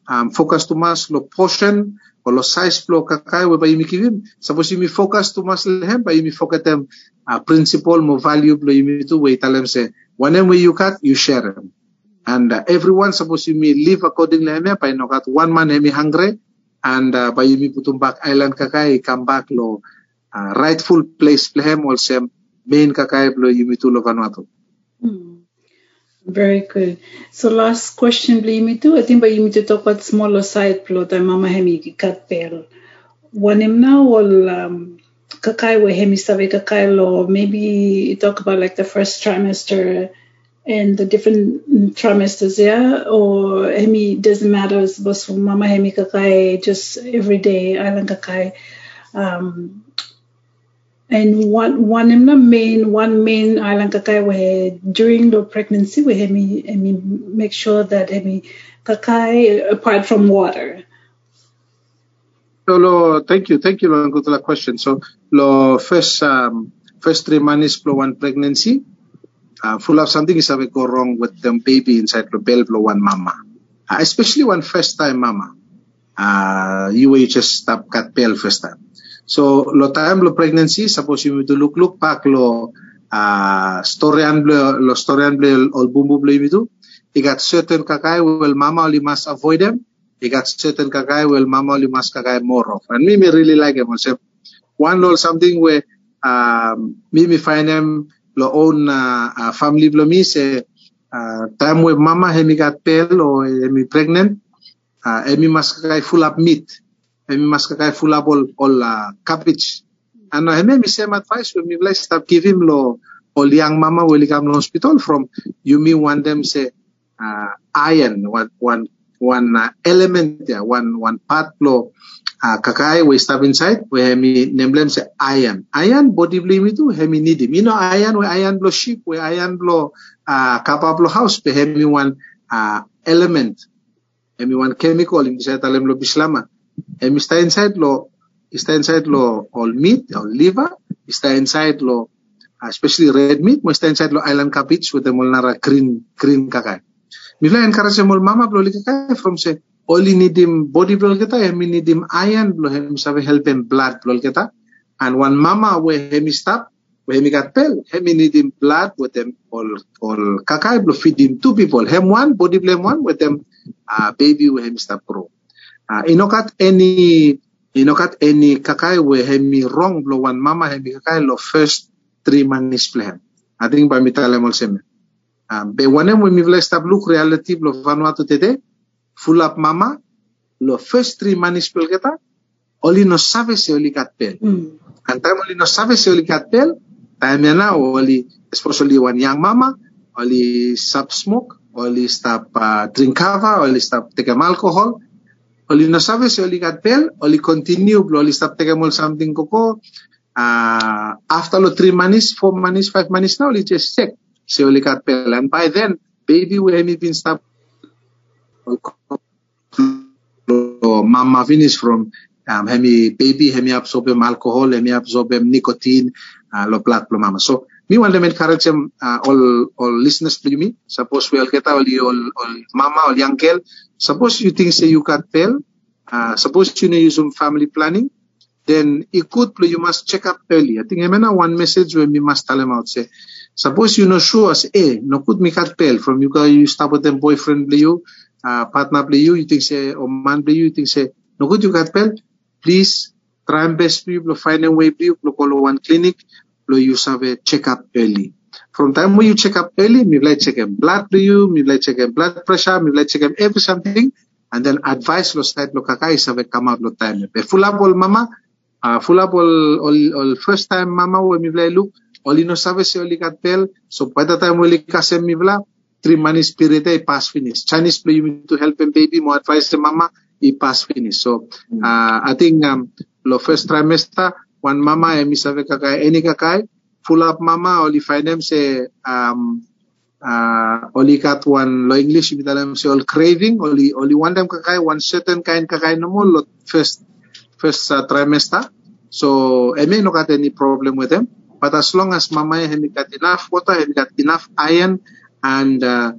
um, focus too much lo portion o lo size lo kakai we ba yumi kivim suppose yumi focus too much lehem ba yumi focus them uh, principle mo value lo yumi tu we talem say whenever you cut you share them and uh, everyone suppose yumi live according lehem pa no cut one man hemi hungry and uh, ba yumi putum back island kakai come back lo uh, rightful place lehem also main kakai lo yumi tu lo vanuatu. Very good. So last question bli mi tu. I think ba you to talk about smaller side plot ay mama hemi kat pero. Wanim na wal um, kakai we hemi sabi kakai lo maybe talk about like the first trimester and the different trimesters yeah or hemi doesn't matter it's for mama hemi kakai just every day island kakai um and one one of the main one main island kakai where during the pregnancy we had me I make sure that I mean kakai apart from water. So, lo, thank you, thank you, lo, good la question. So, lo first um, first three months for one pregnancy, uh, full of something is have go wrong with the baby inside the belly of one mama, uh, especially one first time mama. Uh, you will just stop cut bell first time. So, lo time lo pregnancy, suppose you to look look back lo uh, storyan lo lo storyan lo ol bumbu lo you He got certain kakai well mama only must avoid them. He got certain kakai well mama only must kakai more of. And me me really like him. Also, one or something where um, me me find them lo own uh, uh, family lo me say uh, time where mama hemi got pale or hemi pregnant, uh, hemi must kakai full up meat. Hemi must kakai full up all all uh, cabbage. And uh, hemi me same advice. When me like stop give him lo all young mama will come to hospital from you me want them say uh, iron. One one one uh, element there one one part lo uh, kakai we stop inside. We hemi nemblem say iron. Iron body blame itu hemi need you know iron we iron lo ship we iron lo uh, kapap lo house we hemi one uh, element. Hemi one chemical in sa talem lo bislama hemi sta inside lo sta inside lo all meat or liver. Sta inside lo especially red meat mo sta inside lo island cabbage with the molnara green green kakai Mila encourage mol mama blo lika from say only need him body blo kita hemi need him iron blo hemi sabe help him blood blo kita and one mama we hemi stop we hemi got pel hemi need him blood with them all all kakai blo feed him two people. Hem one body blo one with them uh, baby we hemi stop grow uh, inokat any inokat any kakai we hemi wrong blo one mama hemi kakai lo first three manis plan. I think by mitalem also. Um, be wanem we mivla stab look reality lo Vanuatu today, full up mama, lo first three manis pel kita, oli no sabe se oli kat pel. Mm. And time oli no sabe se oli kat pel, time na oli especially one young mama, oli stop smoke, oli stop uh, drink cover, oli stop take alcohol, oli no sabe se oli kat pel, oli continue, blo oli stop take something koko, uh, after lo three manis, four manis, five manis now, oli just check se oli kat pel. And by then, baby we have been stop mama finish from um, hemi baby hemi absorbe alcohol hemi absorbe nicotine uh, lo plat lo mama. So mi want to encourage them uh, all all listeners to me suppose we all get all all, all mama all girl. Suppose you think say you can't tell. Uh, suppose you know use some family planning. Then could you must check up early. I think I mean, one message when we must tell them out say suppose you know sure say eh no could me cat tell. From you guys you start with them boyfriend play you uh, partner play you. You think say or man play you you think say no good you cat tell. Please try and best people find a way people call one clinic you have a check up early. From time when you check up early me like check them blood to you me like check them blood pressure me like check them every something and then advice lo side lo kakai have come out lo time. Be full up all mama uh, full up all, all, all first time mama we mi vla look all no sabe se oli katel so by the time we kasem mi vla three months spirit i pass finish. Chinese play you need to help him baby more advice the mama i pass finish. So uh, i think um lo first trimester one mama e mi sabe kakai any kakai full up mama oli them say um uh, oli kat one lo English bitalam say all craving oli oli one them kakai one certain kind kakai no more lo first first uh, trimester. So may not got any problem with them. But as long as mama has got enough water, has got enough iron, and uh,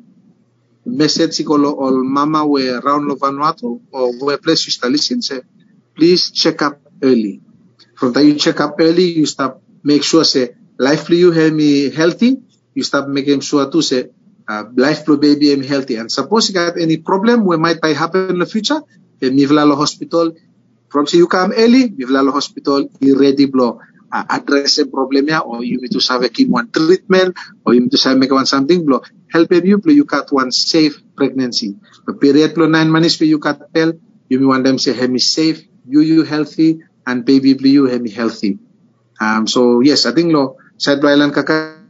message ko lo all mama we around lo Vanuatu or where place you listen say, please check up early. From that you check up early, you start make sure say life for you have me healthy. You start making sure to say uh, life for baby am healthy. And suppose you got any problem, we might happen in the future. Then Mivlalo Hospital, from say you come early, Mivlalo Hospital, you ready blow. Uh, address a problem or you need to have a one treatment, or you need to have make one something blow. Help you blow you cut one safe pregnancy. The period blow nine months for you cut tell, you want them say hey me safe, you you healthy, and baby blow you hey me healthy. Um, so yes, I think lo side island kaka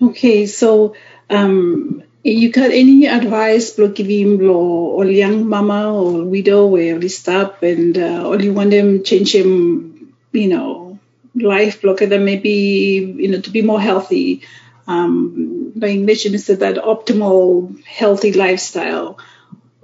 Okay, so um, you got any advice for giving lo or young mama or widow where we stop and uh, or you want them change him, you know, life block them maybe you know to be more healthy. Um, the English is that optimal healthy lifestyle.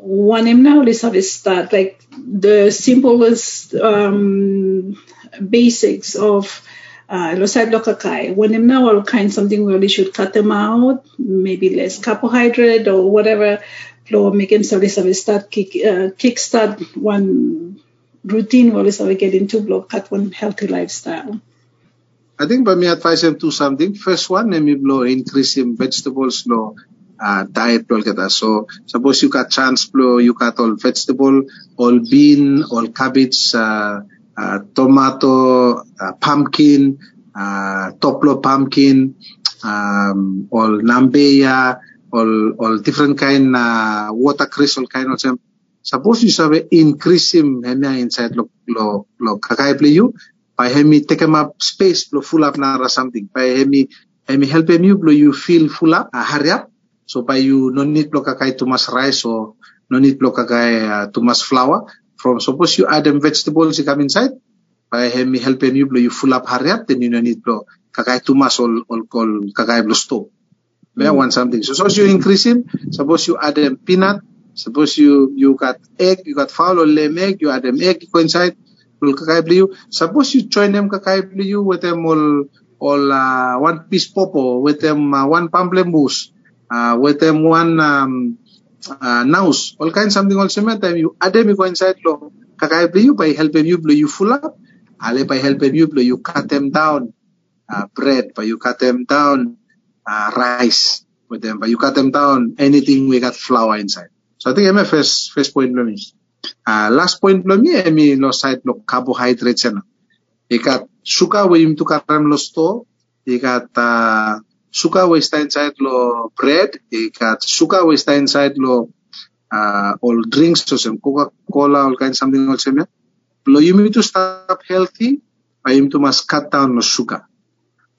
One him now let's have a start like the simplest um, basics of uh, blokakai. When them now all kind something we really should cut them out, maybe less carbohydrate or whatever. Flow making have a start kick uh, kickstart one routine we let's have a get into block cut one healthy lifestyle. I think by me advise them to something. First one, let me blow increase in vegetables blow uh, diet blow get So suppose you chance blow, you got all vegetable, all bean, all cabbage, uh, uh, tomato, uh, pumpkin, uh, toplo pumpkin, um, all nambeya, all all different kind uh, watercress, all kind of them. Suppose you have increase him hemia inside lo lo lo kakai play you by hemi take him up space blow full up na or something. By hemi hemi help him you blow you feel full up uh, hurry up so by you no need blow kakai too much rice or no need blow kakai uh, too much flour. From suppose you add them vegetables you come inside by hemi help him you blow you full up hurry up then you no need blow kakai too much all all call kakai blow store may I want something. So suppose you increase him suppose you add them peanut suppose you you got egg you got fowl or lamb egg you add them egg go inside will kakai blue. Suppose you join them kakai blue with them all all uh, one piece popo with them uh, one pamplemousse uh, with them one um, uh, nose all kind something also time you you go inside lo kakai blue by helping you blue you full up. Ale by helping you blue you cut them down uh, bread but you cut them down uh, rice with them but you cut them down anything we got flour inside. So I think I'm first first point lo uh, last point lo mi emi lo side lo carbohydrates na ikat suka we im tu karam lo sto you got uh, sugar we está inside lo bread, sugar we está inside lo uh, all drinks, so some Coca-Cola, all kinds something else. Lo you need to stop healthy, you need to must cut down the sugar.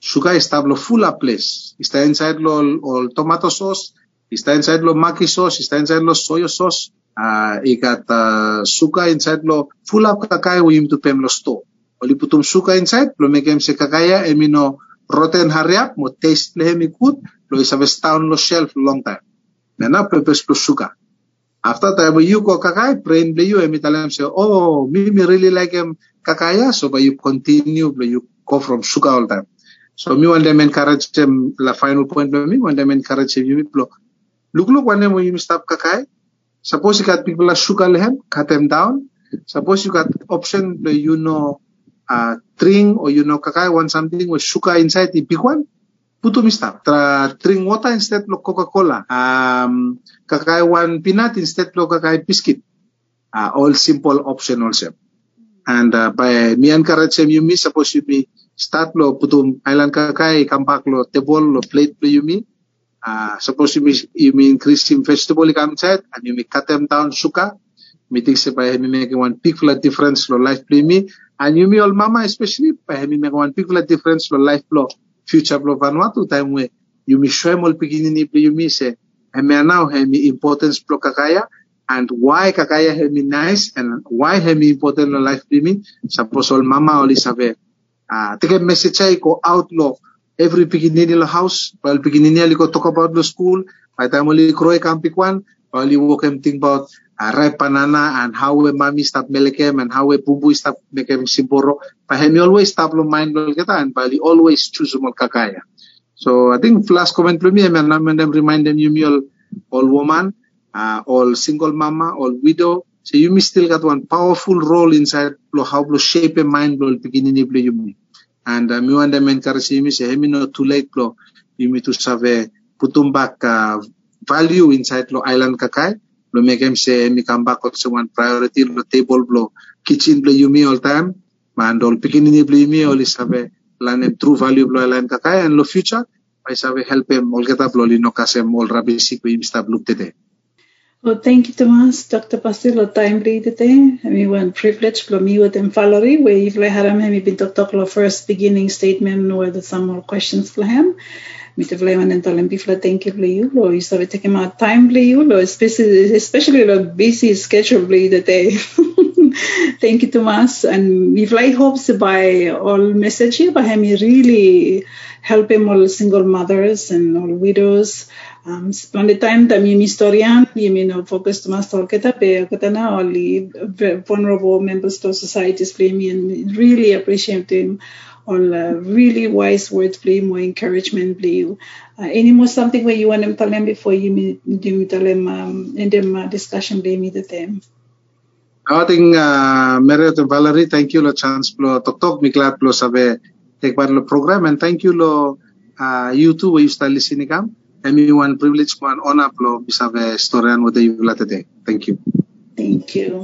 Sugar está lo full a place. Está inside lo all, tomato sauce, está inside lo Maggi sauce, está inside lo soy sauce. Uh, got uh, sugar inside lo full up kakaya we need to pay lo store. Oli putum sugar inside, lo make him se kakaya emino taste le hemi good, lo is have down lo shelf long time. Nana purpose plus sugar. After that, when you kakai, brain play you, tell them say, oh, me, me really like him kakaya, so but you continue, but you go from sugar all time. So me want them encourage them, la final point for me, want them encourage you blow. Look, look, when them when you stop kakai, suppose you got people like sugar lehem, cut them down. Suppose you got option, you know, uh, drink or you know kakai want something with sugar inside the big one, puto mista. Tra drink water instead of Coca-Cola. Um, kakai one peanut instead of kakai biscuit. Uh, all simple option also. And uh, by me encourage them, you me suppose you me start lo putum island kakai back lo table lo plate lo you me. Uh, suppose you me you me increase in vegetable come inside and you me cut them down sugar. Me think say by me make one big difference lo life play me. And you me all mama especially by me make one big flat difference lo life lo future lo Vanuatu time where you all beginning play you me say and me now have me importance pro kakaya and why kakaya have me nice and why have me important lo life play me. Suppose all mama only sabe uh, take a message ay ko outlaw every beginning lo house while beginning niya ko talk about the school only kroy kampikwan you walk him think about uh, ripe banana and how we mommy stop melekem and how we bubu stop mekem siboro pa hemi always stop lo mind lo kita and he always choose mo kakaya so I think last comment lo mi and and them remind them you me all all woman uh, all single mama all widow. So you me still got one powerful role inside lo how lo shape a mind lo beginning lo you me and uh, mi want them encourage you me say hemi no too late lo you me to save putum back uh, value inside lo island kakai lo make him say mi come back also priority lo table lo kitchen lo you all time. Man all beginning lo you me all. Is have lan em true value lo island kakai and lo future. I sabe help him. All get up lo lino kasem all rabi sik we stop look today Well, thank you, Tomas. Dr. Pasilo, time today. I mean, one privilege for me with them Valerie, where you've let him, he been Dr. Lo first beginning statement, where there's some more questions for him. Mit vle man entalem bifla thank you for you, lo you sabe take my time for you, lo especially especially lo busy schedule for the day. thank you, Tomas. And like hopes by all message but him really help him all single mothers and all widows. On the time that you historian, you mean no focus to master kita pe kita na only vulnerable members of societies play me and really appreciate him all uh, really wise words play more encouragement play you. Uh, any more something where you want them tell them before you you tell them um, in them uh, discussion play me the them. I think uh, and Valerie, thank you lo chance lo tok tok mi glad lo sabe take part lo program and thank you lo uh, you too we start listening kam. Everyone privilege one honor lo bisabe historian what you today. Thank you. Thank you.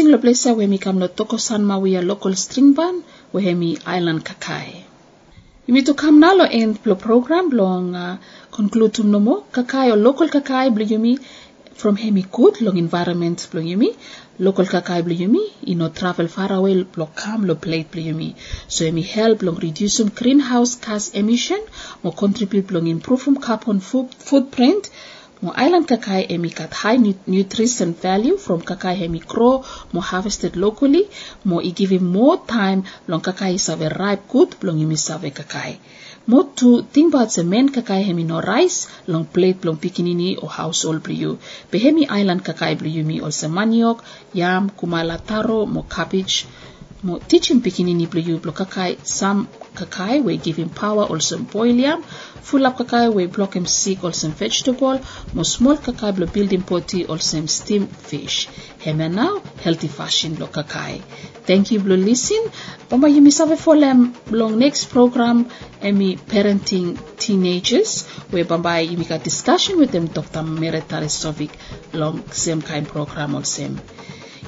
Hemi sing sing lo we mi kam lo toko san ma we a local string band we hemi island kakai. Imi to kam na lo end plo program long uh, conclude tum no mo. Kakai o local kakai bli yumi from hemi good long environment blo yumi local kakai blo yumi ino travel far away blo kam lo plate blo yumi so hemi help long reduce um greenhouse gas emission mo contribute long improve um carbon foot, footprint Mo island kakai emi kat high nu- nutrition value from kakai hemi grow mo harvested locally mo i give more time long kakai save ripe good long imi save kakai. Mo to think about the men kakai hemi no rice long plate long pikinini or household bliu. Be hemi island kakai bliu mi also maniok, yam, kumala taro, mo cabbage, mo teaching pikinini bliu blo kakai some kakai we give him power also boil yam. Full up kakai we block him sick also vegetable. Mo small kakai blo building potty also steam fish. Hema now healthy fashion blo kakai thank you blo listen Bamba yumi save folem long next program emi parenting teenagers where Bamba got discussion with them Dr. Meret Tarisovic long same kind program also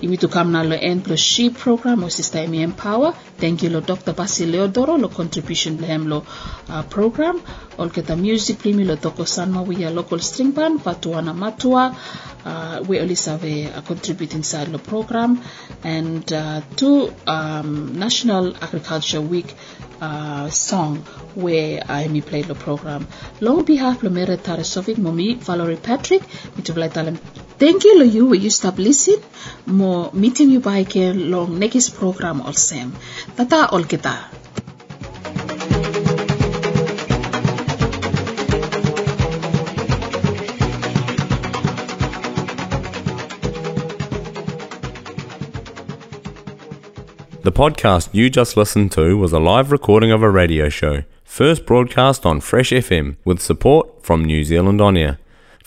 to come na lo end plus she program o sister Emi Empower. Thank you lo Dr. Basil Leodoro lo contribution lehem lo uh, program. Keta music primi lo toko san mawia local string band Patuana Matua. Uh, we only have a, a contribute inside the program and uh, two um, National Agriculture Week uh, song where I me played the program. Long behalf lo Meret Tarasovic Momi Valerie Patrick, mi to talem Thank you lo you will you stop listen mo meeting you by long next program all same. Tata all kita. The podcast you just listened to was a live recording of a radio show, first broadcast on Fresh FM with support from New Zealand On Air.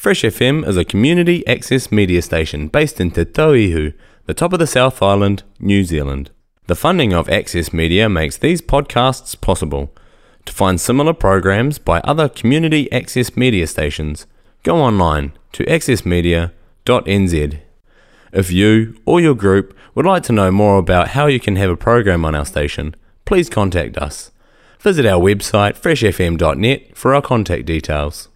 Fresh FM is a community access media station based in Te Tauihu, the top of the South Island, New Zealand. The funding of Access Media makes these podcasts possible. To find similar programs by other community access media stations, go online to accessmedia.nz. If you or your group would like to know more about how you can have a program on our station, please contact us. Visit our website freshfm.net for our contact details.